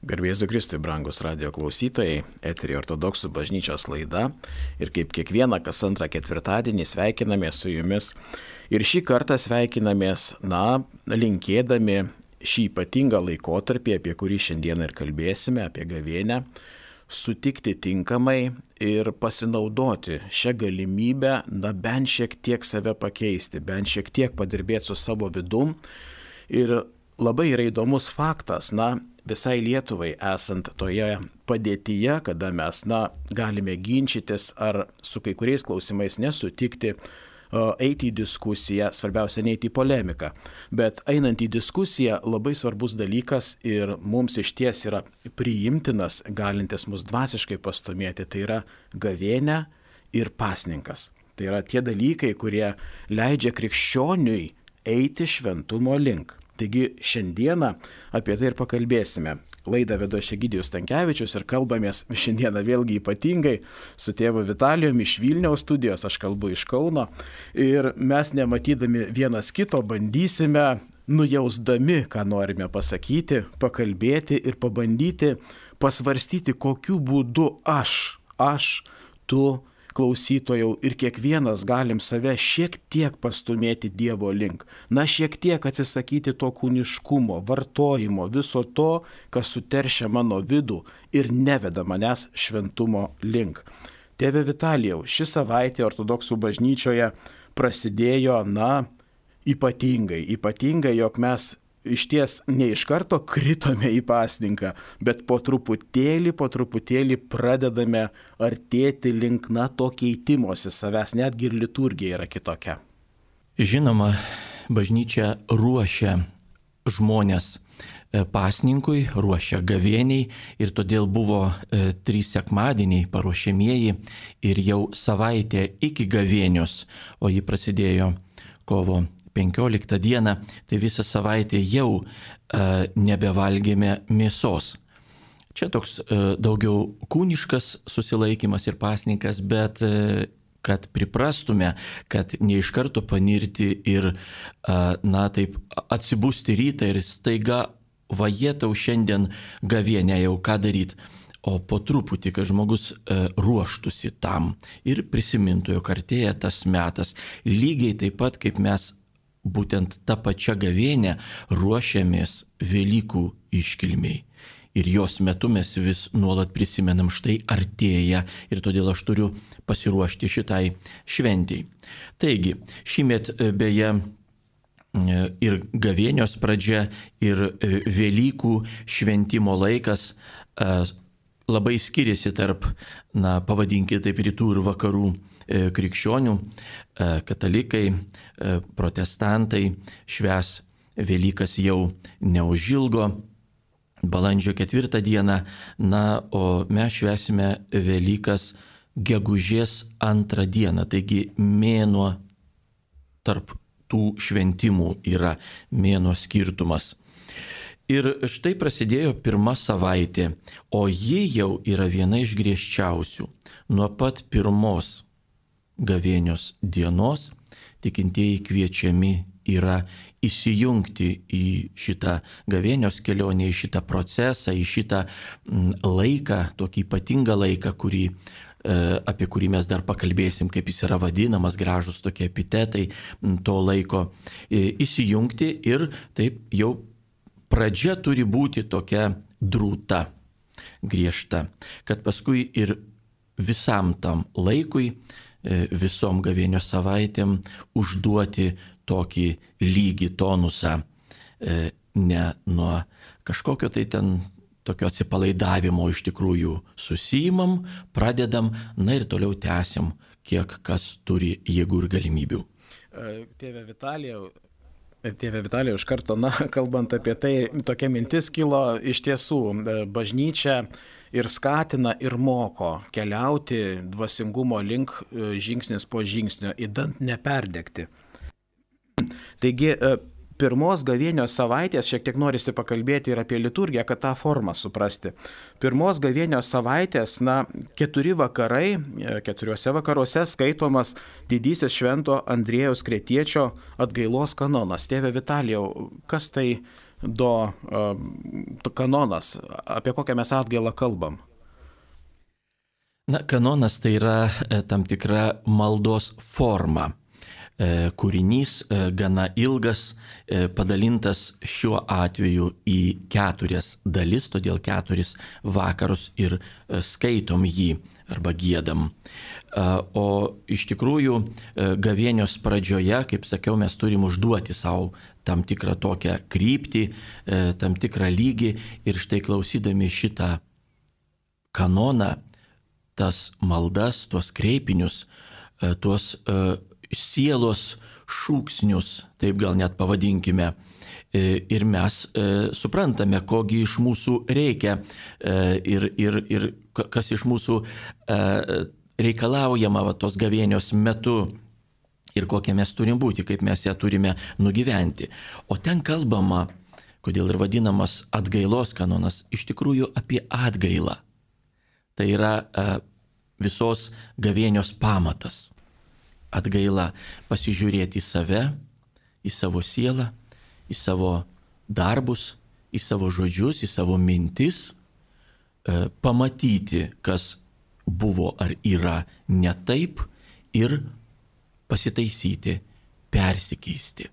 Garbėsiu Kristui, brangus radio klausytojai, eterį ortodoksų bažnyčios laida. Ir kaip kiekvieną kas antrą ketvirtadienį sveikinamės su jumis. Ir šį kartą sveikinamės, na, linkėdami šį ypatingą laikotarpį, apie kurį šiandieną ir kalbėsime, apie gavėnę, sutikti tinkamai ir pasinaudoti šią galimybę, na, bent šiek tiek save pakeisti, bent šiek tiek padirbėti su savo vidum. Ir labai yra įdomus faktas, na, visai Lietuvai esant toje padėtyje, kada mes, na, galime ginčytis ar su kai kuriais klausimais nesutikti, eiti į diskusiją, svarbiausia neiti į polemiką. Bet einant į diskusiją labai svarbus dalykas ir mums iš ties yra priimtinas, galintis mus dvasiškai pastumėti, tai yra gavėnė ir pasninkas. Tai yra tie dalykai, kurie leidžia krikščioniui eiti šventumo link. Taigi šiandieną apie tai ir pakalbėsime. Laidą vedu aš Egidijus Tankievičius ir kalbamės šiandieną vėlgi ypatingai su tėvu Vitalijumi iš Vilniaus studijos, aš kalbu iš Kauno. Ir mes nematydami vienas kito bandysime, nujausdami, ką norime pasakyti, pakalbėti ir pabandyti pasvarstyti, kokiu būdu aš, aš, tu, klausytojau ir kiekvienas galim save šiek tiek pastumėti Dievo link. Na, šiek tiek atsisakyti to kūniškumo, vartojimo, viso to, kas suteršia mano vidų ir neveda manęs šventumo link. Tėve Vitalijau, ši savaitė ortodoksų bažnyčioje prasidėjo, na, ypatingai, ypatingai, jog mes iš ties ne iš karto kritome į pasninką, bet po truputėlį, po truputėlį pradedame artėti link na to keitimosi savęs, netgi ir liturgija yra kitokia. Žinoma, bažnyčia ruošia žmonės e, pasninkui, ruošia gavėniai ir todėl buvo e, trys sekmadieniai paruošiamieji ir jau savaitė iki gavėnios, o ji prasidėjo kovo 15 dieną, tai visą savaitę jau e, nebevalgėme mėsos. Čia toks e, daugiau kūniškas susilaikimas ir pasninkas, bet e, kad priprastume, kad ne iš karto panirti ir, e, na taip, atsibusti rytą ir staiga vajetau šiandien gavienę jau ką daryti. O po truputį, kad žmogus e, ruoštųsi tam ir prisimintų, jog artėja tas metas, lygiai taip pat kaip mes būtent tą pačią gavėnę ruošiamės Velykų iškilmiai. Ir jos metu mes vis nuolat prisimenam štai artėja ir todėl aš turiu pasiruošti šitai šventiai. Taigi, šįmet e, beje e, ir gavėnios pradžia, ir e, Velykų šventimo laikas labai skiriasi tarp, na, pavadinkite taip, rytų ir vakarų krikščionių, e, katalikai, e, protestantai šves Velykas jau neužilgo, balandžio ketvirtą dieną, na, o mes švesime Velykas gegužės antrą dieną, taigi mėnuo tarp tų šventimų yra mėno skirtumas. Ir štai prasidėjo pirma savaitė, o ji jau yra viena iš griežčiausių. Nuo pat pirmos gavėnios dienos. Tikintieji kviečiami yra įsijungti į šitą gavėnios kelionę, į šitą procesą, į šitą mm, laiką, tokį ypatingą laiką, kurį, e, apie kurį mes dar pakalbėsim, kaip jis yra vadinamas, gražus tokie epitetai mm, to laiko, e, įsijungti ir taip jau pradžia turi būti tokia drūta, griežta, kad paskui ir visam tam laikui visom gavėnio savaitėm užduoti tokį lygį tonusą, e, ne nuo kažkokio tai ten tokio atsipalaidavimo iš tikrųjų susijimam, pradedam, na ir toliau tęsiam, kiek kas turi jėgų ir galimybių. E, tėve Vitalijau, Tėve Vitalijau, iš karto, na, kalbant apie tai, tokia mintis kilo iš tiesų, bažnyčia ir skatina ir moko keliauti dvasingumo link e, žingsnis po žingsnio, įdant neperdegti. Taigi e, pirmos gavėnios savaitės šiek tiek norisi pakalbėti ir apie liturgiją, kad tą formą suprasti. Pirmos gavėnios savaitės, na, keturi vakarai, e, keturiuose vakaruose skaitomas didysis švento Andrėjaus Kretiečio atgailos kanonas. Tėve Vitalijau, kas tai do kanonas, apie kokią mes atgailą kalbam? Na, kanonas tai yra tam tikra maldos forma. E, kūrinys e, gana ilgas, e, padalintas šiuo atveju į keturias dalis, todėl keturis vakarus ir skaitom jį arba gėdam. O iš tikrųjų gavėnios pradžioje, kaip sakiau, mes turim užduoti savo tam tikrą tokią kryptį, tam tikrą lygį ir štai klausydami šitą kanoną, tas maldas, tuos kreipinius, tuos sielos šūksnius, taip gal net pavadinkime. E, ir mes e, suprantame, kogi iš mūsų reikia e, ir, ir, ir kas iš mūsų reikalaujama va, tos gavėnios metu ir kokie mes turim būti, kaip mes ją turime nugyventi. O ten kalbama, kodėl ir vadinamas atgailos kanonas, iš tikrųjų apie atgailą. Tai yra visos gavėnios pamatas atgaila pasižiūrėti į save, į savo sielą, į savo darbus, į savo žodžius, į savo mintis, e, pamatyti, kas buvo ar yra ne taip ir pasitaisyti, persikeisti.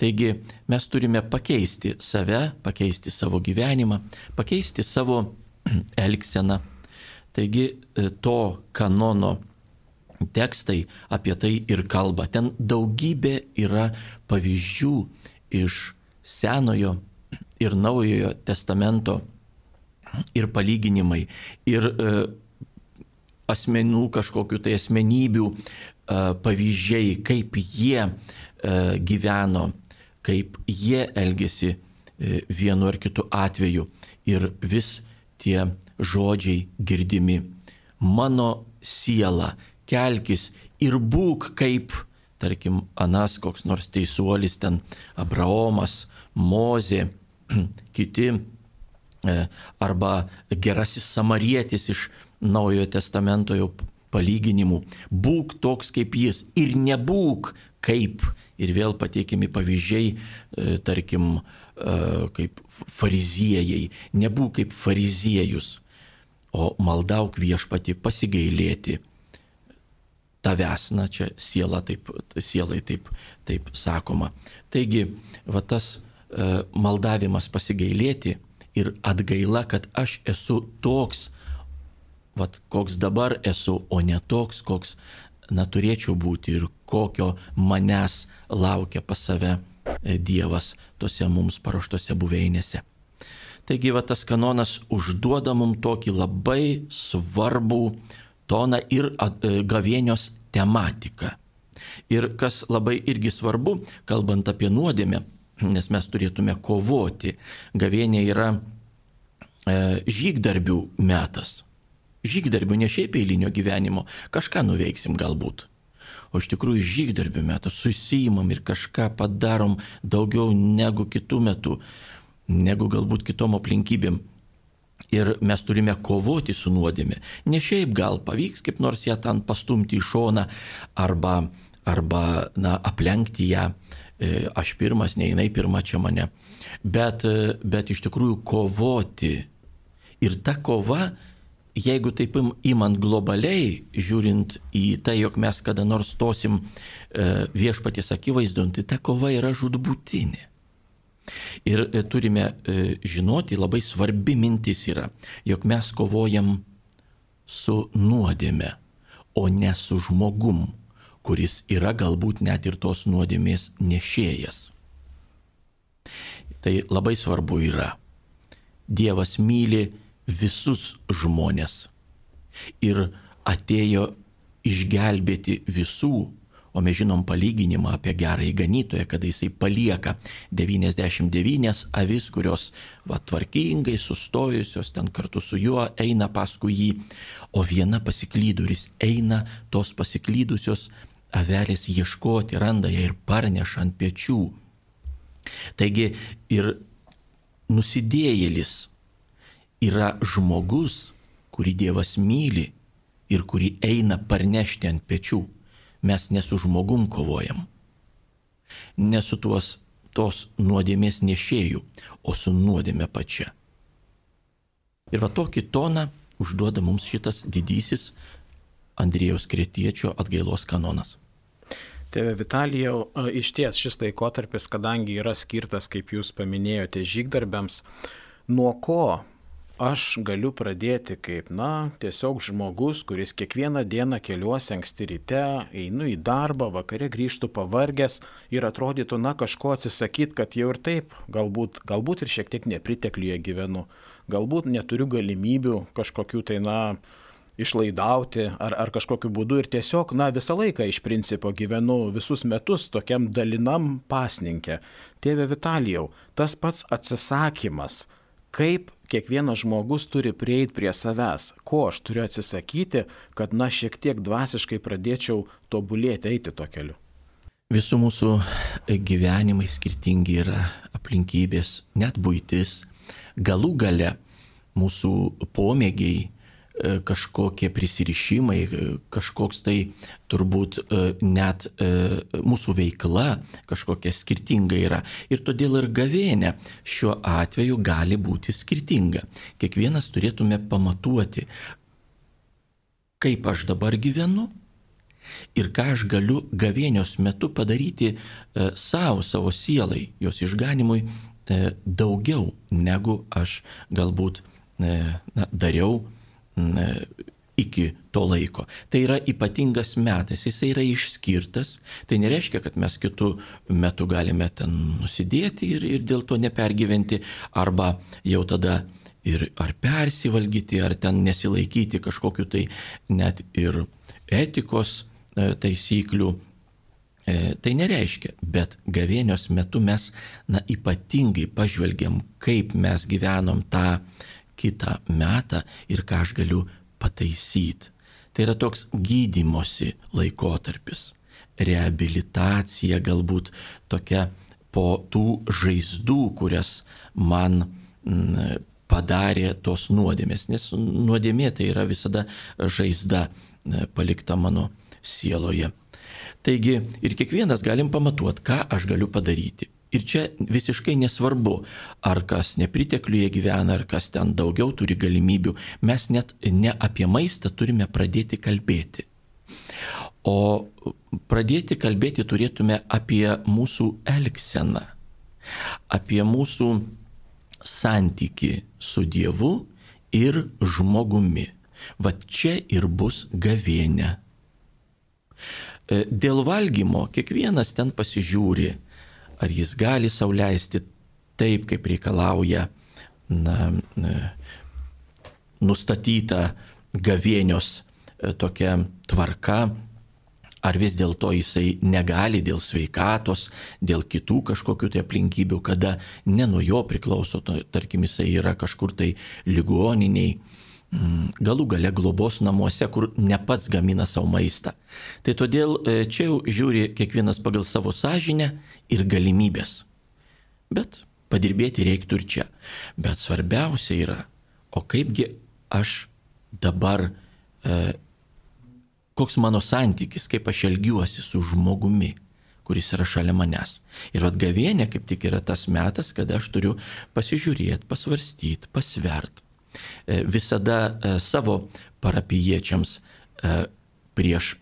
Taigi mes turime pakeisti save, pakeisti savo gyvenimą, pakeisti savo elgseną. Taigi e, to kanono tekstai apie tai ir kalba. Ten daugybė yra pavyzdžių iš Senojo ir Naujojo testamento ir palyginimai, ir e, asmenų kažkokiu tai asmenybių pavyzdžiai, kaip jie e, gyveno, kaip jie elgesi e, vienu ar kitu atveju. Ir vis tie žodžiai girdimi. Mano siela kelkis ir būk kaip, tarkim, Anas koks nors teisuolis ten, Abraomas, Mozė, kiti, e, arba gerasis samarietis iš Naujojo testamento jau palyginimų. Būk toks kaip jis ir nebūk kaip. Ir vėl pateikimi pavyzdžiai, e, tarkim, e, kaip fariziejai. Nebūk kaip fariziejus, o maldauk viešpati pasigailėti tavęs, na čia siela taip, sielai taip, taip sakoma. Taigi, va tas e, maldavimas pasigailėti ir atgaila, kad aš esu toks, va koks dabar esu, o ne toks, koks na turėčiau būti ir kokio manęs laukia pas save e, Dievas tose mums paruoštose buveinėse. Taigi va tas kanonas užduoda mums tokį labai svarbų toną ir e, gavėnios tematiką. Ir kas labai irgi svarbu, kalbant apie nuodėmę, nes mes turėtume kovoti, gavėnė yra e, žygdarbių metas. Žygdarbių ne šiaip eilinio gyvenimo, kažką nuveiksim galbūt. O iš tikrųjų žygdarbių metas susijimam ir kažką padarom daugiau negu kitų metų, negu galbūt kitom aplinkybėm. Ir mes turime kovoti su nuodėmė. Ne šiaip gal pavyks kaip nors ją ten pastumti į šoną arba, arba na, aplenkti ją. E, aš pirmas, ne jinai pirma čia mane. Bet, e, bet iš tikrųjų kovoti. Ir ta kova, jeigu taip imant globaliai, žiūrint į tai, jog mes kada nors stosim e, viešpaties akivaizdon, tai ta kova yra žudbūtinė. Ir e, turime e, žinoti, labai svarbi mintis yra, jog mes kovojam su nuodėme, o ne su žmogum, kuris yra galbūt net ir tos nuodėmės nešėjas. Tai labai svarbu yra. Dievas myli visus žmonės ir atėjo išgelbėti visų O mes žinom palyginimą apie gerąjį ganytoją, kada jisai palieka 99 avis, kurios va, tvarkingai sustojusios ten kartu su juo eina paskui jį, o viena pasiklyduris eina tos pasiklydusios avelės ieškoti, randa ją ir parneša ant pečių. Taigi ir nusidėjėlis yra žmogus, kurį Dievas myli ir kurį eina parnešti ant pečių mes ne su žmogum kovojam, ne su tuos tos nuodėmės nešėjų, o su nuodėme pačia. Ir va tokį toną užduoda mums šitas didysis Andrėjaus Kretiečio atgailos kanonas. Tėve Vitalijau, iš ties šis laikotarpis, kadangi yra skirtas, kaip jūs paminėjote, žygdarbiams, nuo ko aš galiu pradėti kaip, na, tiesiog žmogus, kuris kiekvieną dieną keliuosi anksti ryte, einu į darbą, vakare grįžtų pavargęs ir atrodytų, na, kažko atsisakyti, kad jau ir taip, galbūt, galbūt ir šiek tiek nepritekliuje gyvenu, galbūt neturiu galimybių kažkokių tai, na, išlaidauti ar, ar kažkokiu būdu ir tiesiog, na, visą laiką iš principo gyvenu visus metus tokiam dalinam pasninkė. Tėve Vitalijau, tas pats atsisakymas, kaip kiekvienas žmogus turi prieiti prie savęs, ko aš turiu atsisakyti, kad, na, šiek tiek dvasiškai pradėčiau tobulėti eiti to keliu. Visų mūsų gyvenimai skirtingi yra aplinkybės, net būtis, galų gale mūsų pomėgiai, kažkokie prisirišimai, e, kažkoks tai turbūt e, net mūsų veikla kažkokia skirtinga yra. Ir todėl ir gavėnė šiuo atveju gali būti skirtinga. Kiekvienas turėtume pamatuoti, kaip aš dabar gyvenu ir ką aš galiu gavėnios metu padaryti savo, savo sielai, jos išganimui daugiau negu aš galbūt na, dariau iki to laiko. Tai yra ypatingas metas, jis yra išskirtas, tai nereiškia, kad mes kitų metų galime ten nusidėti ir, ir dėl to nepergyventi, arba jau tada ir ar persivalgyti, ar ten nesilaikyti kažkokiu tai net ir etikos e, taisyklių. E, tai nereiškia, bet gavėnios metu mes, na, ypatingai pažvelgiam, kaip mes gyvenom tą kitą metą ir ką aš galiu pataisyti. Tai yra toks gydimosi laikotarpis, reabilitacija galbūt tokia po tų žaizdų, kurias man mm, padarė tos nuodėmės, nes nuodėmė tai yra visada žaizda mm, palikta mano sieloje. Taigi ir kiekvienas galim pamatuoti, ką aš galiu padaryti. Ir čia visiškai nesvarbu, ar kas nepritekliuje gyvena, ar kas ten daugiau turi galimybių. Mes net ne apie maistą turime pradėti kalbėti. O pradėti kalbėti turėtume apie mūsų elgseną, apie mūsų santyki su Dievu ir žmogumi. Va čia ir bus gavėnė. Dėl valgymo kiekvienas ten pasižiūri, ar jis gali sauliaisti taip, kaip reikalauja na, nustatyta gavienios e, tokia tvarka, ar vis dėlto jisai negali dėl sveikatos, dėl kitų kažkokių tai aplinkybių, kada ne nuo jo priklauso, tarkim, jisai yra kažkur tai ligoniniai, galų gale globos namuose, kur ne pats gamina savo maistą. Tai todėl e, čia jau žiūri kiekvienas pagal savo sąžinę ir galimybės. Bet padirbėti reiktų ir čia. Bet svarbiausia yra, o kaipgi aš dabar, e, koks mano santykis, kaip aš elgiuosi su žmogumi kuris yra šalia manęs. Ir atgavienė kaip tik yra tas metas, kada aš turiu pasižiūrėti, pasvarstyti, pasvert. E, visada e, savo parapiečiams e, prieš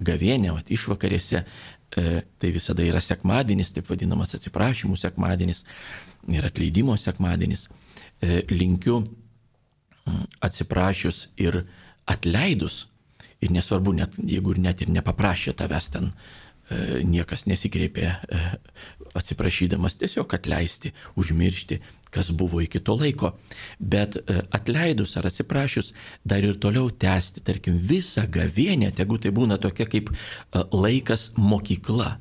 gavienę, išvakarėse tai visada yra sekmadienis, taip vadinamas atsiprašymų sekmadienis ir atleidimo sekmadienis. Linkiu atsiprašius ir atleidus, ir nesvarbu, net, jeigu ir net ir nepaprašė tavęs ten niekas nesikreipė e, atsiprašydamas tiesiog atleisti, užmiršti, kas buvo iki to laiko. Bet e, atleidus ar atsiprašius, dar ir toliau tęsti, tarkim, visą gavienę, tegu tai būna tokia kaip laikas mokykla.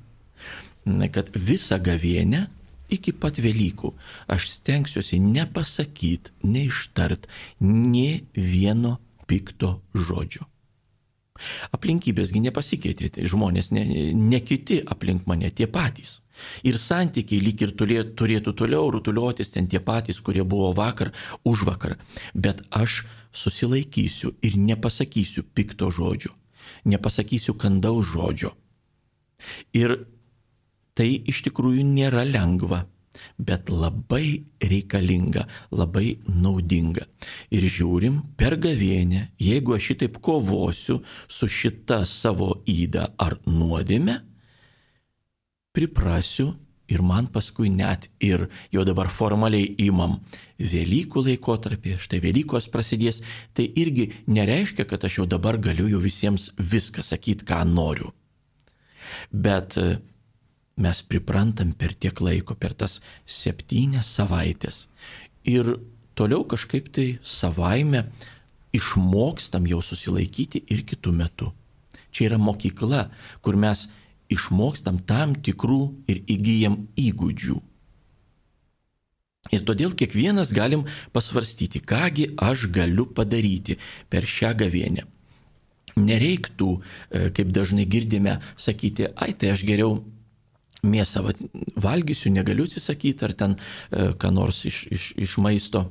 Kad visą gavienę iki pat Velykų aš stengsiuosi nepasakyti, neištart nie vieno pikto žodžio. Aplinkybėsgi nepasikeitė, tai žmonės ne, ne kiti aplink mane, tie patys. Ir santykiai lyg ir turėtų toliau rutuliotis ten tie patys, kurie buvo vakar, už vakar. Bet aš susilaikysiu ir nepasakysiu pikto žodžio, nepasakysiu kandaus žodžio. Ir Tai iš tikrųjų nėra lengva bet labai reikalinga, labai naudinga. Ir žiūrim per gavienę, jeigu aš šitaip kovosiu su šita savo įda ar nuodėme, priprasiu ir man paskui net ir jau dabar formaliai įmam Velykų laikotarpį, štai Velykos prasidės, tai irgi nereiškia, kad aš jau dabar galiu jau visiems viską sakyti, ką noriu. Bet mes priprantam per tiek laiko, per tas septynias savaitės. Ir toliau kažkaip tai savaime išmokstam jau susilaikyti ir kitų metų. Čia yra mokykla, kur mes išmokstam tam tikrų ir įgyjam įgūdžių. Ir todėl kiekvienas galim pasvarstyti, kągi aš galiu padaryti per šią gavienę. Nereiktų, e, kaip dažnai girdime, sakyti, ai tai aš geriau mėsą va, valgysiu, negaliu atsisakyti ar ten e, ką nors iš, iš, iš maisto,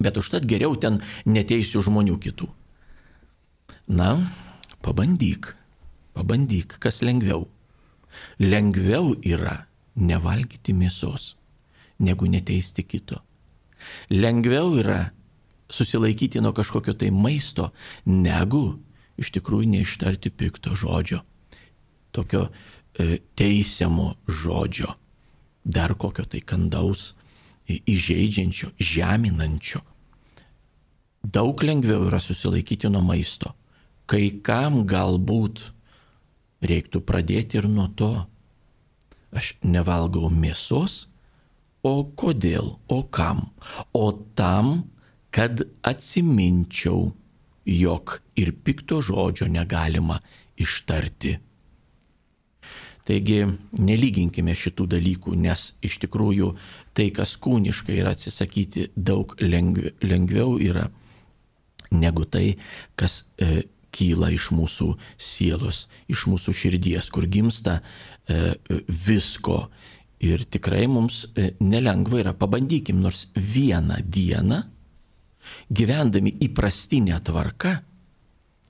bet užtat geriau ten neteisiu žmonių kitų. Na, pabandyk, pabandyk, kas lengviau. Lengviau yra nevalgyti mėsos, negu neteisti kito. Lengviau yra susilaikyti nuo kažkokio tai maisto, negu iš tikrųjų neištarti pikto žodžio. Tokio teisiamo žodžio, dar kokio tai kandaus, įžeidžiančio, žeminančio. Daug lengviau yra susilaikyti nuo maisto. Kai kam galbūt reiktų pradėti ir nuo to. Aš nevalgau mėsos, o kodėl, o kam? O tam, kad atsiminčiau, jog ir pikto žodžio negalima ištarti Taigi nelyginkime šitų dalykų, nes iš tikrųjų tai, kas kūniškai yra atsisakyti, daug lengviau yra negu tai, kas e, kyla iš mūsų sielos, iš mūsų širdies, kur gimsta e, visko. Ir tikrai mums e, nelengva yra, pabandykim nors vieną dieną, gyvendami įprastinę tvarką,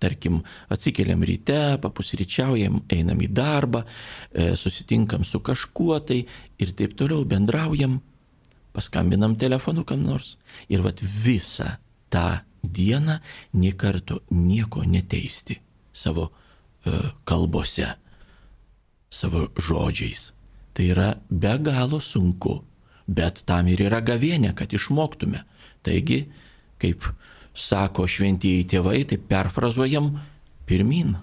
Tarkim, atsikeliam ryte, papusryčiaujam, einam į darbą, e, susitinkam su kažkuo tai ir taip toliau bendraujam, paskambinam telefonu kam nors. Ir vat visą tą dieną niekarto nieko neteisti savo e, kalbose, savo žodžiais. Tai yra be galo sunku, bet tam ir yra gavienė, kad išmoktume. Taigi, kaip sako šventieji tėvai, tai perfrazuojam pirmin.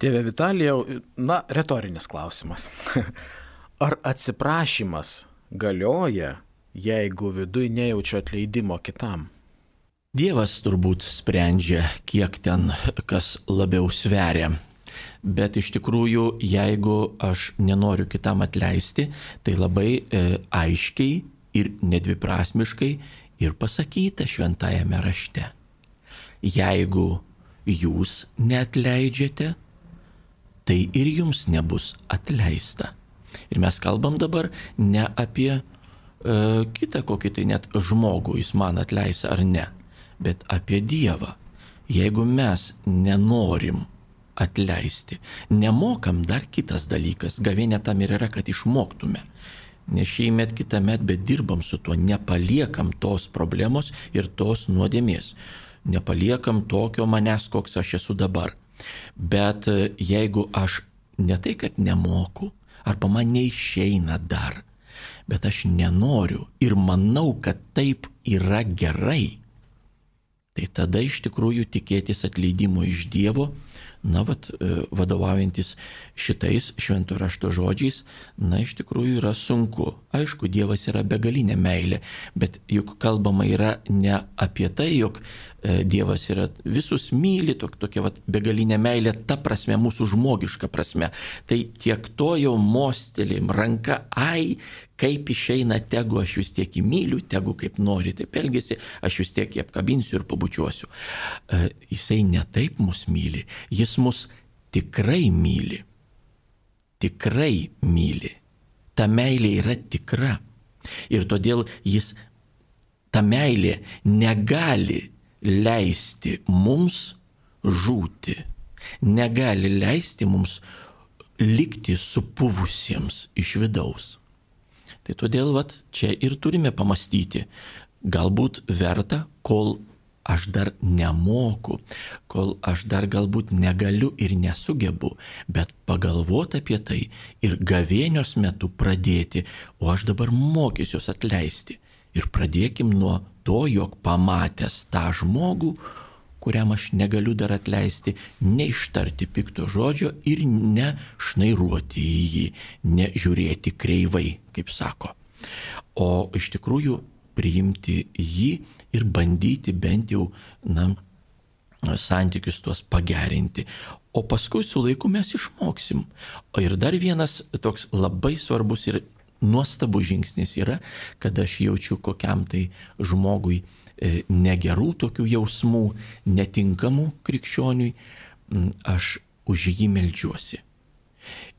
Tėve Vitalijau, na, retorinis klausimas. Ar atsiprašymas galioja, jeigu viduje nejaučiu atleidimo kitam? Dievas turbūt sprendžia, kiek ten kas labiau sveria. Bet iš tikrųjų, jeigu aš nenoriu kitam atleisti, tai labai e, aiškiai ir nedviprasmiškai ir pasakyta šventajame rašte jeigu jūs neatleidžiate, tai ir jums nebus atleista. Ir mes kalbam dabar ne apie e, kitą kokį tai net žmogų, jis man atleis ar ne, bet apie Dievą. Jeigu mes nenorim atleisti, nemokam dar kitas dalykas, gavėnė tam ir yra, kad išmoktume. Ne šįmet, kitą met, bet dirbam su tuo, nepaliekam tos problemos ir tos nuodėmės nepaliekam tokio manęs, koks aš esu dabar. Bet e, jeigu aš ne tai, kad nemoku, arba man neišeina dar, bet aš nenoriu ir manau, kad taip yra gerai, tai tada iš tikrųjų tikėtis atleidimo iš Dievo na, vat, e, vadovaujantis šitais šventų rašto žodžiais, na, iš tikrųjų yra sunku. Aišku, Dievas yra begalinė meilė, bet juk kalbama yra ne apie tai, jog Dievas yra visus myli, tok, tokia vat, begalinė meilė, ta prasme, mūsų žmogiška prasme. Tai tiek to jau mostelėm ranka, ai, kaip išeina, tegu aš vis tiek įmyliu, tegu kaip nori, taip elgesi, aš vis tiek jį apkabinsiu ir pabučiuosiu. E, jisai ne taip mus myli, jis mus tikrai myli. Tikrai myli. Ta meilė yra tikra. Ir todėl jis, ta meilė negali leisti mums žūti, negali leisti mums likti supuvusiems iš vidaus. Tai todėl vat, čia ir turime pamastyti, galbūt verta, kol aš dar nemoku, kol aš dar galbūt negaliu ir nesugebu, bet pagalvoti apie tai ir gavėnios metu pradėti, o aš dabar mokysiuos atleisti. Ir pradėkim nuo to, jog pamatęs tą žmogų, kuriam aš negaliu dar atleisti, neištarti pikto žodžio ir nešnairuoti į jį, nežiūrėti kreivai, kaip sako. O iš tikrųjų priimti jį ir bandyti bent jau, na, santykius tuos pagerinti. O paskui su laiku mes išmoksim. O ir dar vienas toks labai svarbus ir nuostabus žingsnis yra, kad aš jaučiu kokiam tai žmogui e, negerų tokių jausmų, netinkamų krikščioniui, aš už jį melžiuosi.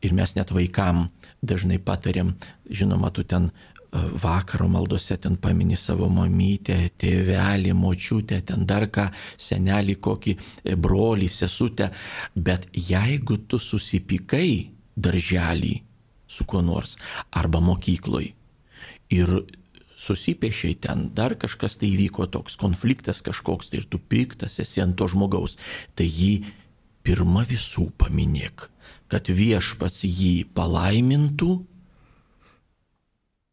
Ir mes net vaikam dažnai patariam, žinoma, tu ten vakaro maldose ten pamini savo mamytę, tėvelį, močiutę, ten dar ką, senelį, kokį e, brolį, sesutę. Bet jeigu tu susipykai darželį su kuo nors arba mokykloj ir susipiešiai ten, dar kažkas tai įvyko toks konfliktas kažkoks tai ir tu piktas esi ant to žmogaus, tai jį pirmą visų paminėk, kad viešpats jį palaimintų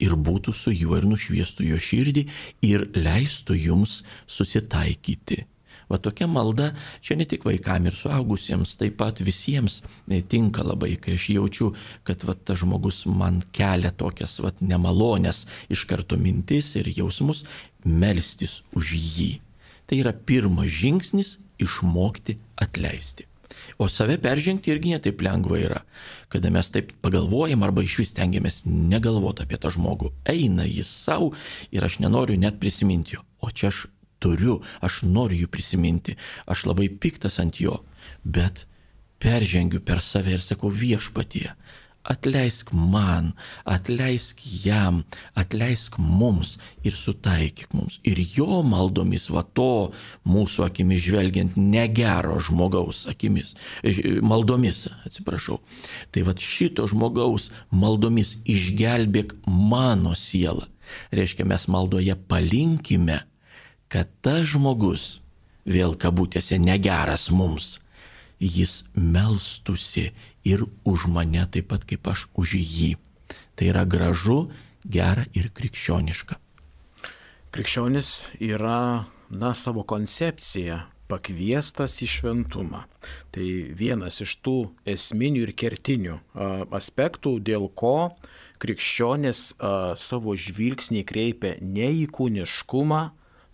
ir būtų su juo ir nušviestų jo širdį ir leistų jums susitaikyti. Va tokia malda čia ne tik vaikam ir suaugusiems, taip pat visiems e, tinka labai, kai aš jaučiu, kad va, tas žmogus man kelia tokias va, nemalonės iš karto mintis ir jausmus, melstis už jį. Tai yra pirmas žingsnis išmokti atleisti. O save peržengti irgi netaip lengva yra, kada mes taip pagalvojam arba iš vis tengiamės negalvoti apie tą žmogų. Eina jis savo ir aš nenoriu net prisiminti jo. O čia aš turiu, aš noriu jų prisiminti, aš labai piktas ant jo, bet peržengiu per save ir sakau viešpatie, atleisk man, atleisk jam, atleisk mums ir sutaikyk mums. Ir jo maldomis, va to mūsų akimis žvelgiant negero žmogaus akimis, maldomis, atsiprašau. Tai va šito žmogaus maldomis išgelbėk mano sielą. Reiškia, mes maldoje palinkime, kad tas žmogus, vėl kabutėse, negeras mums, jis melstusi ir už mane taip pat kaip aš už jį. Tai yra gražu, gera ir krikščioniška. Krikščionis yra, na, savo koncepciją pakviestas į šventumą. Tai vienas iš tų esminių ir kertinių aspektų, dėl ko krikščionis savo žvilgsnį kreipia ne į kūniškumą,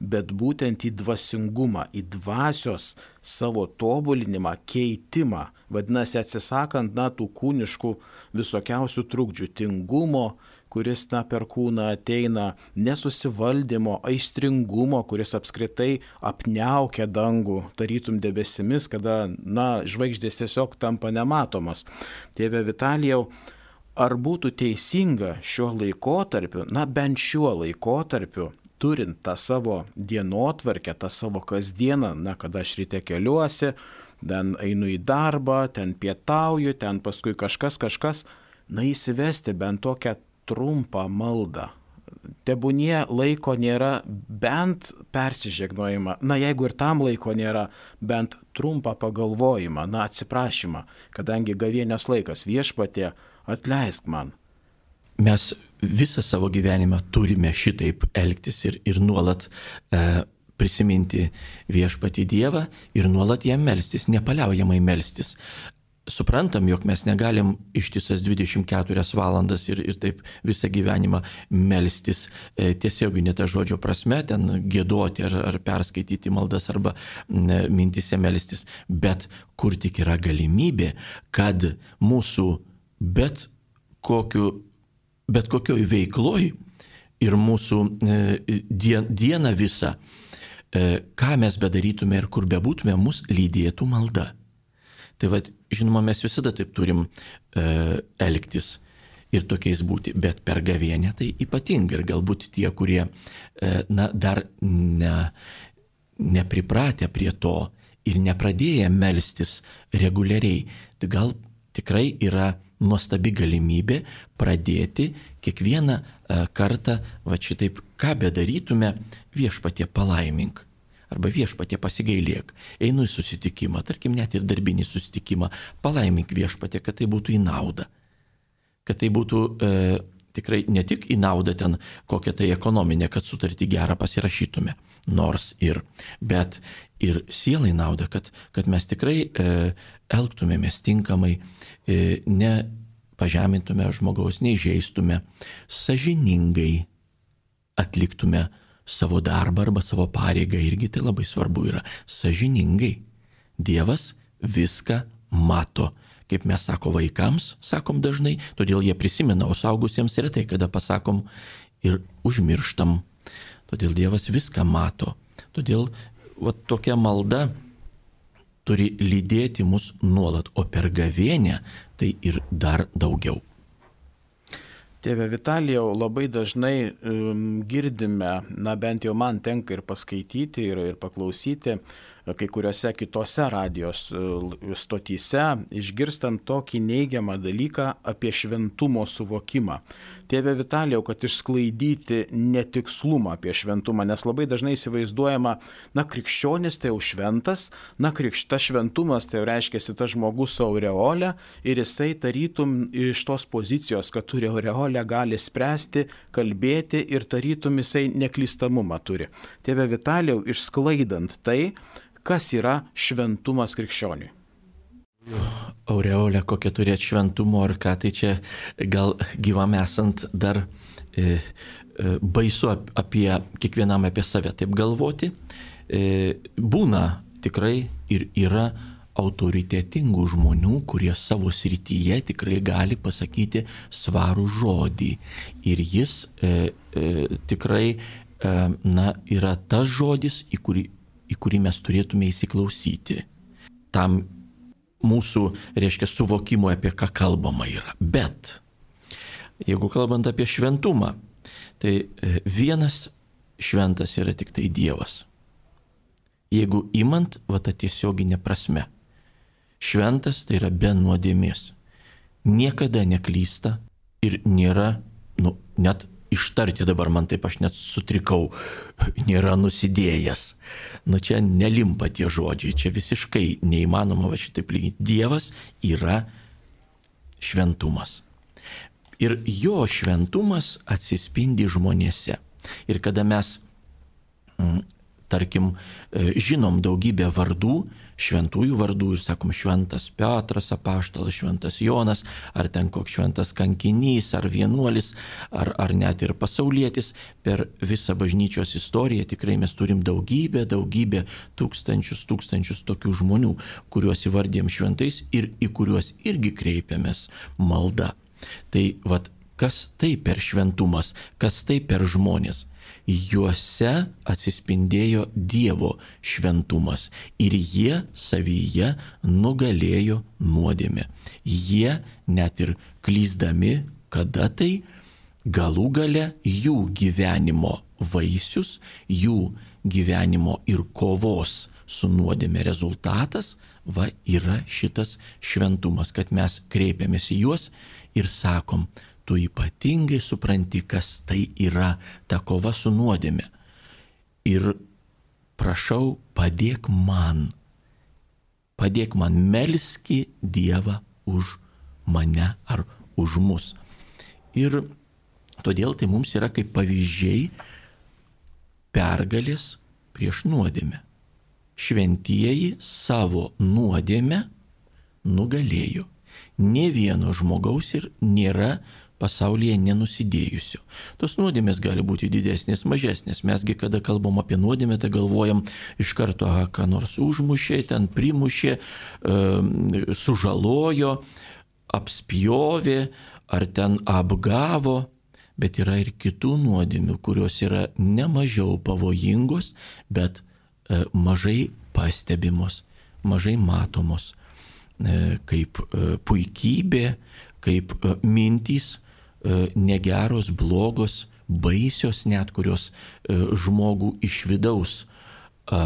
bet būtent į dvasingumą, į dvasios savo tobulinimą, keitimą. Vadinasi, atsisakant, na, tų kūniškų visokiausių trukdžių, tingumo, kuris, na, per kūną ateina, nesusivaldymo, aistringumo, kuris apskritai apniaukia dangų, tarytum debesimis, kada, na, žvaigždės tiesiog tampa nematomas. Tėve Vitalijau, ar būtų teisinga šiuo laikotarpiu, na bent šiuo laikotarpiu, turint tą savo dienotvarkę, tą savo kasdieną, na, kada aš ryte keliuosi, ten einu į darbą, ten pietauju, ten paskui kažkas, kažkas, na, įsivesti bent tokią trumpą maldą. Tebūnie laiko nėra bent persižegnojimą, na jeigu ir tam laiko nėra, bent trumpą pagalvojimą, na atsiprašymą, kadangi gavienės laikas viešpatė, atleisk man. Mes visą savo gyvenimą turime šitaip elgtis ir, ir nuolat e, prisiminti viešpati Dievą ir nuolat jam melstis, nepaliaujamai melstis. Suprantam, jog mes negalim ištisas 24 valandas ir, ir taip visą gyvenimą melstis e, tiesioginė ta žodžio prasme, ten gėduoti ar, ar perskaityti maldas arba ne, mintise melstis, bet kur tik yra galimybė, kad mūsų bet kokiu bet kokioj veikloj ir mūsų e, dieną visą, e, ką mes bedarytume ir kur bebūtume, mus lydėtų malda. Tai vad, žinoma, mes visada taip turim e, elgtis ir tokiais būti, bet per gavienę tai ypatingai ir galbūt tie, kurie, na, dar ne, nepripratę prie to ir nepradėję melstis reguliariai, tai gal tikrai yra nuostabi galimybė pradėti kiekvieną kartą, va šitaip, ką bedarytume, viešpatie palaimink arba viešpatė pasigailėk. Einu į susitikimą, tarkim net ir darbinį susitikimą, palaimink viešpatė, kad tai būtų į naudą. Kad tai būtų e, tikrai ne tik į naudą ten kokią tai ekonominę, kad sutartį gerą pasirašytume, nors ir, bet ir sielai naudą, kad, kad mes tikrai e, elgtumėmės tinkamai, e, ne pažemintume žmogaus, neįžeistume, sažiningai atliktume savo darbą arba savo pareigą irgi tai labai svarbu yra sažiningai. Dievas viską mato. Kaip mes sako vaikams, sakom dažnai, todėl jie prisimena, o saugusiems retai kada pasakom ir užmirštam. Todėl Dievas viską mato. Todėl va, tokia malda turi lydėti mus nuolat, o per gavėnę tai ir dar daugiau. Tėve Vitalijau, labai dažnai um, girdime, na bent jau man tenka ir paskaityti, ir, ir paklausyti, kai kuriuose kitose radijos stotyse, išgirstant tokį neigiamą dalyką apie šventumo suvokimą. Tėve Vitalijau, kad išsklaidyti netikslumą apie šventumą, nes labai dažnai įsivaizduojama, na, krikščionis tai jau šventas, na, krikštas šventumas tai jau reiškia tas žmogus su aureolė ir jisai tarytum iš tos pozicijos, kad turi aureolę, gali spręsti, kalbėti ir tarytum jisai neklystamumą turi. Tėve Vitalijau, išsklaidant tai, kas yra šventumas krikščioniui. Aureolė, kokia turėti šventumo ar ką, tai čia gal gyvam esant dar e, e, baisu apie kiekvienam apie save taip galvoti. E, būna tikrai ir yra autoritetingų žmonių, kurie savo srityje tikrai gali pasakyti svarų žodį. Ir jis e, e, tikrai e, na, yra tas žodis, į kurį į kurį mes turėtume įsiklausyti. Tam mūsų, reiškia, suvokimo, apie ką kalbama yra. Bet, jeigu kalbant apie šventumą, tai e, vienas šventas yra tik tai Dievas. Jeigu imant, va tą tiesioginę prasme. Šventas tai yra be nuodėmės. Niekada neklysta ir nėra, nu, net ištarti dabar man taip aš net sutrikau, nėra nusidėjęs. Na čia nelimpa tie žodžiai, čia visiškai neįmanoma va šitaip lyginti. Dievas yra šventumas. Ir jo šventumas atsispindi žmonėse. Ir kada mes, mm, tarkim, e, žinom daugybę vardų, šventųjų vardų ir sakom šventas Petras apaštalas, šventas Jonas, ar ten koks šventas kankinys, ar vienuolis, ar, ar net ir pasaulietis. Per visą bažnyčios istoriją tikrai mes turim daugybę, daugybę tūkstančius, tūkstančius tokių žmonių, kuriuos įvardėm šventais ir į kuriuos irgi kreipiamės malda. Tai vad, kas tai per šventumas, kas tai per žmonės juose atsispindėjo Dievo šventumas ir jie savyje nugalėjo nuodėmę. Jie net ir klyzdami, kada tai galų gale jų gyvenimo vaisius, jų gyvenimo ir kovos su nuodėmė rezultatas, va yra šitas šventumas, kad mes kreipiamės į juos ir sakom, tu ypatingai supranti, kas tai yra ta kova su nuodėme. Ir prašau, padėk man, padėk man melski Dievą už mane ar už mus. Ir todėl tai mums yra kaip pavyzdžiai pergalės prieš nuodėmę. Šventieji savo nuodėmę nugalėjo. Ne vieno žmogaus ir nėra pasaulyje nenusidėjusio. Tos nuodėmės gali būti didesnės, mažesnės. Mesgi, kada kalbam apie nuodėmę, tai galvojam iš karto, aha, ką nors užmušė, ten primušė, sužalojo, apspjovė ar ten apgavo. Bet yra ir kitų nuodėmių, kurios yra nemažiau pavojingos, bet e, mažai pastebimos, mažai matomos, e, kaip e, puikybė, kaip mintys, E, negeros, blogos, baisios net, kurios e, žmogų iš vidaus e,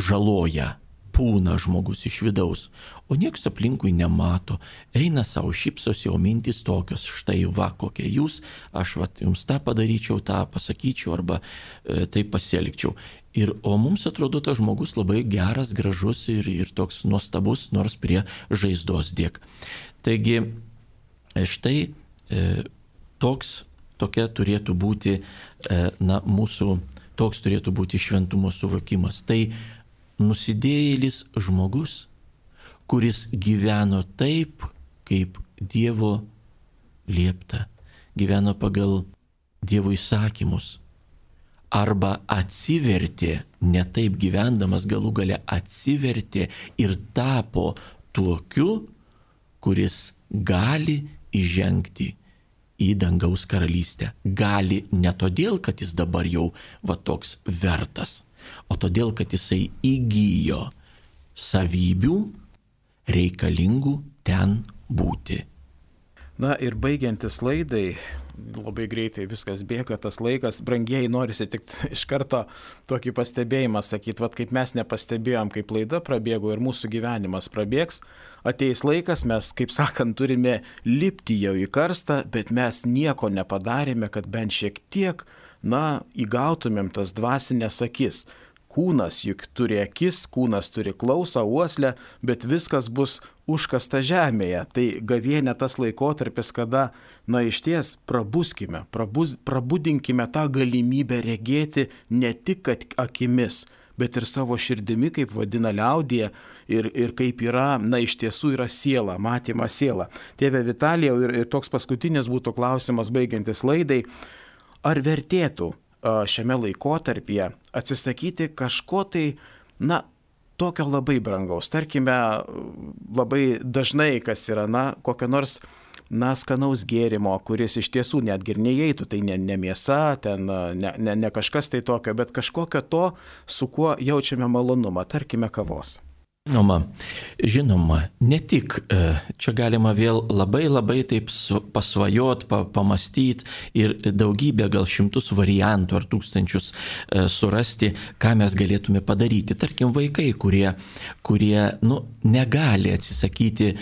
žaloja, pūna žmogus iš vidaus, o nieks aplinkui nemato, eina savo šypsosi, o mintis tokios, štai va, kokie jūs, aš va, jums tą padaryčiau, tą pasakyčiau arba e, taip pasielgčiau. Ir, o mums atrodo tas žmogus labai geras, gražus ir, ir toks nuostabus, nors prie žaizdos dėk. Taigi, e, štai e, toks, tokia turėtų būti, e, na, mūsų, toks turėtų būti šventumo suvokimas. Tai nusidėjėlis žmogus, kuris gyveno taip, kaip Dievo liepta, gyveno pagal Dievo įsakymus arba atsivertė, ne taip gyvendamas galų gale atsivertė ir tapo tokiu, kuris gali įžengti į dangaus karalystę. Gali ne todėl, kad jis dabar jau va toks vertas, o todėl, kad jisai įgyjo savybių reikalingų ten būti. Na ir baigiantis laidai, labai greitai viskas bėga, tas laikas, brangiai norisi tik iš karto tokį pastebėjimą sakyti, vad kaip mes nepastebėjom, kaip laida prabėgo ir mūsų gyvenimas prabėgs, ateis laikas, mes, kaip sakant, turime lipti jau į karstą, bet mes nieko nepadarėme, kad bent šiek tiek, na, įgautumėm tas dvasinės akis kūnas juk turi akis, kūnas turi klausą, uoslę, bet viskas bus užkasta žemėje. Tai gavienė tas laikotarpis, kada, na iš ties, prabuskime, prabus, prabudinkime tą galimybę regėti ne tik akimis, bet ir savo širdimi, kaip vadina liaudė, ir, ir kaip yra, na iš tiesų yra siela, matyma siela. Tėve Vitalijau, ir, ir toks paskutinis būtų klausimas baigiantis laidai, ar vertėtų šiame laikotarpyje atsisakyti kažko tai, na, tokio labai brangaus. Tarkime, labai dažnai, kas yra, na, kokio nors, na, skanaus gėrimo, kuris iš tiesų netgi ir neįeitų, tai ne, ne mėsa, ten ne, ne, ne kažkas tai tokio, bet kažkokio to, su kuo jaučiame malonumą, tarkime, kavos. Žinoma, žinoma, ne tik, e, čia galima vėl labai labai taip pasvajot, pamastyti ir daugybę, gal šimtus variantų ar tūkstančius e, surasti, ką mes galėtume padaryti. Tarkim, vaikai, kurie, kurie nu, negali atsisakyti e,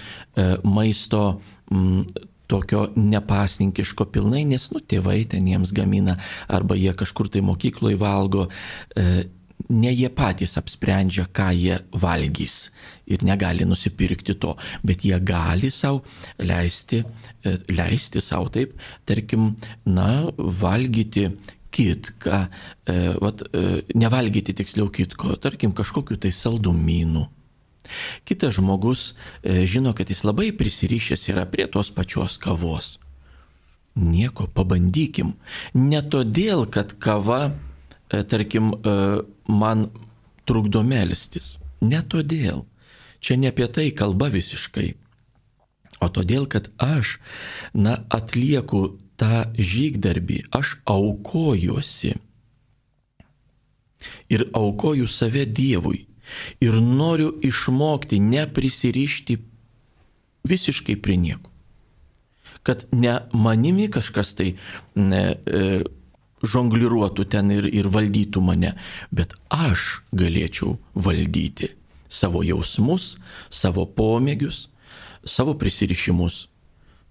maisto m, tokio nepasninkiško pilnai, nes, nu, tėvai ten jiems gamina arba jie kažkur tai mokykloje valgo. E, ne jie patys apsprendžia, ką jie valgys ir negali nusipirkti to, bet jie gali savo leisti, e, leisti savo taip, tarkim, na, valgyti kitką, e, vat, e, nevalgyti tiksliau kitko, tarkim, kažkokiu tai saldumynų. Kitas žmogus žino, kad jis labai prisirišęs yra prie tos pačios kavos. Nieko, pabandykim. Ne todėl, kad kava E, tarkim, e, man trukdo melstis. Ne todėl. Čia ne apie tai kalba visiškai. O todėl, kad aš, na, atlieku tą žygdarbį, aš aukojuosi. Ir aukoju save Dievui. Ir noriu išmokti neprisirišti visiškai prie nieko. Kad ne manimi kažkas tai ne, e, žongliruotų ten ir, ir valdytų mane, bet aš galėčiau valdyti savo jausmus, savo pomėgius, savo prisirišimus.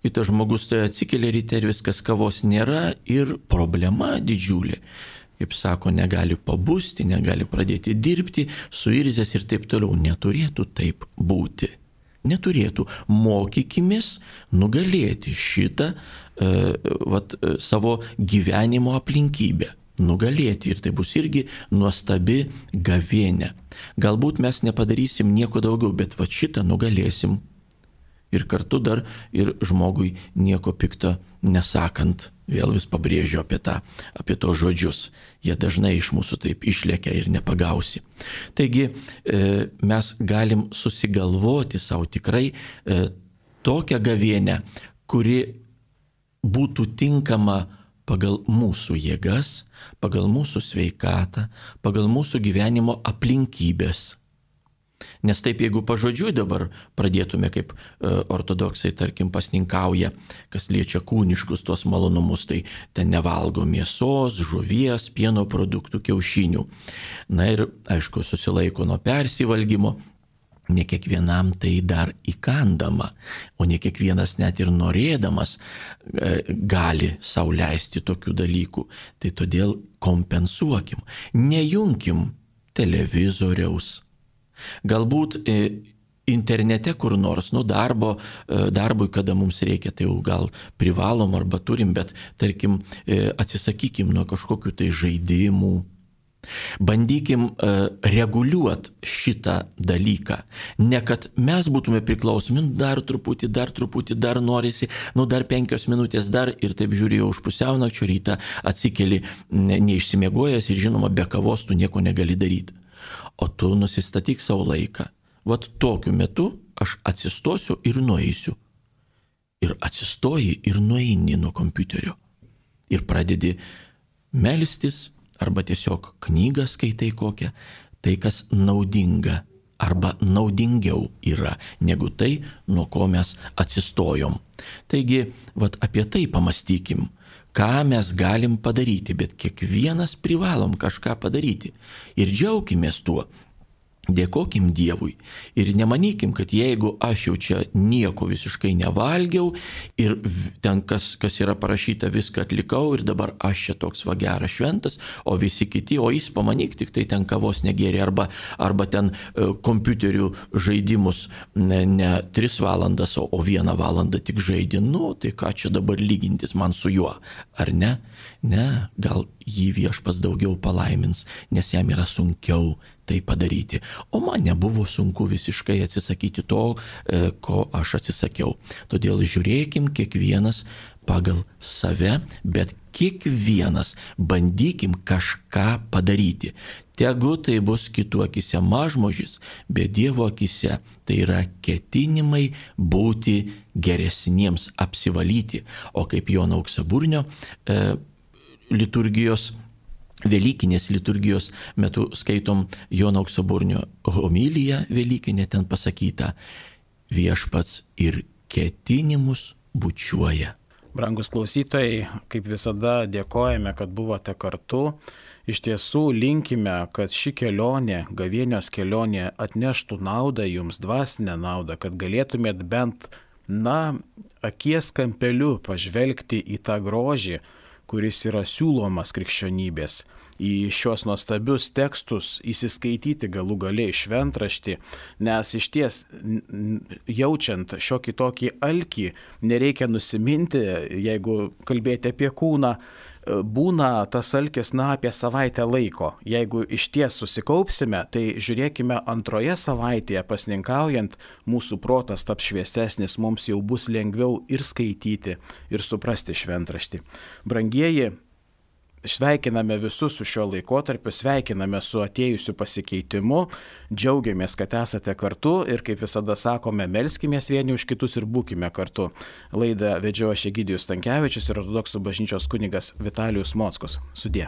Kitas žmogus tai atsikelia ryte ir viskas kavos nėra ir problema didžiulė. Kaip sako, negali pabusti, negali pradėti dirbti, suirzęs ir taip toliau. Neturėtų taip būti. Neturėtų. Mokykimės nugalėti šitą E, vat, e, savo gyvenimo aplinkybę nugalėti ir tai bus irgi nuostabi gavienė. Galbūt mes nepadarysim nieko daugiau, bet va šitą nugalėsim ir kartu dar ir žmogui nieko pikto nesakant. Vėl vis pabrėžiu apie tą, apie tos žodžius. Jie dažnai iš mūsų taip išlėkia ir nepagausi. Taigi e, mes galim susigalvoti savo tikrai e, tokią gavienę, kuri būtų tinkama pagal mūsų jėgas, pagal mūsų sveikatą, pagal mūsų gyvenimo aplinkybės. Nes taip, jeigu pažodžiui dabar pradėtume, kaip e, ortodoksai, tarkim, pasninkauja, kas liečia kūniškus tos malonumus, tai ten nevalgo mėsos, žuvies, pieno produktų, kiaušinių. Na ir, aišku, susilaiko nuo persivalgymo, ne kiekvienam tai dar įkandama, o ne kiekvienas net ir norėdamas e, gali sauliaisti tokių dalykų. Tai todėl kompensuokim, nejunkim televizoriaus. Galbūt e, internete kur nors, nu darbo, e, darbui, kada mums reikia, tai jau gal privalom arba turim, bet tarkim atsisakykim nuo kažkokių tai žaidimų Bandykim reguliuoti šitą dalyką. Ne kad mes būtume priklausomi, nu, dar truputį, dar truputį, dar norisi, nu dar penkios minutės dar ir taip žiūrėjau už pusiaunakčio rytą, atsikeli ne, neišsimiegojęs ir žinoma, be kavos tu nieko negali daryti. O tu nusistatyk savo laiką. Vat tokiu metu aš atsistosiu ir nueisiu. Ir atsistoji ir nueini nuo kompiuterio. Ir pradedi melstis, arba tiesiog knygą skaitai kokią, tai kas naudinga arba naudingiau yra negu tai, nuo ko mes atsistojom. Taigi, vat apie tai pamastykim, ką mes galim padaryti, bet kiekvienas privalom kažką padaryti. Ir džiaugimės tuo, Dėkokim Dievui ir nemanykim, kad jeigu aš jau čia nieko visiškai nevalgiau ir ten kas, kas yra parašyta, viską atlikau ir dabar aš čia toks va geras šventas, o visi kiti, o jis pamanyk tik tai ten kavos negėrė arba, arba ten e, kompiuterių žaidimus ne, ne 3 valandas, o, o 1 valandą tik žaidė, nu tai ką čia dabar lygintis man su juo, ar ne? Ne, gal jį viešpas daugiau palaimins, nes jam yra sunkiau tai padaryti. O man nebuvo sunku visiškai atsisakyti to, e, ko aš atsisakiau. Todėl žiūrėkim kiekvienas pagal save, bet kiekvienas bandykim kažką padaryti. Tegu tai bus kitų akise mažmožis, bet Dievo akise tai yra ketinimai būti geresniems, apsivalyti. O kaip Jono auksaburnio e, liturgijos Velykinės liturgijos metu skaitom Jono Auksaburnio homilyje Velykinė ten pasakyta viešpats ir ketinimus bučiuoja. Brangus klausytojai, kaip visada dėkojame, kad buvote kartu. Iš tiesų linkime, kad ši kelionė, gavienios kelionė atneštų naudą jums, dvasinę naudą, kad galėtumėt bent, na, akies kampeliu pažvelgti į tą grožį, kuris yra siūlomas krikščionybės, į šios nuostabius tekstus įsiskaityti galų galiai šventraštį, nes iš ties jaučiant šiokį tokį alkį, nereikia nusiminti, jeigu kalbėti apie kūną, būna tas alkis, na, apie savaitę laiko. Jeigu iš ties susikaupsime, tai žiūrėkime antroje savaitėje pasninkaujant, mūsų protas taps šviesesnis, mums jau bus lengviau ir skaityti, ir suprasti šventraštį. Brangieji, Sveikiname visus su šiuo laikotarpiu, sveikiname su atėjusiu pasikeitimu, džiaugiamės, kad esate kartu ir kaip visada sakome, melskimės vieni už kitus ir būkime kartu. Laidą vedžiojo Šegidijus Tankievičius ir ortodoksų bažnyčios kunigas Vitalijus Mockus. Sudė.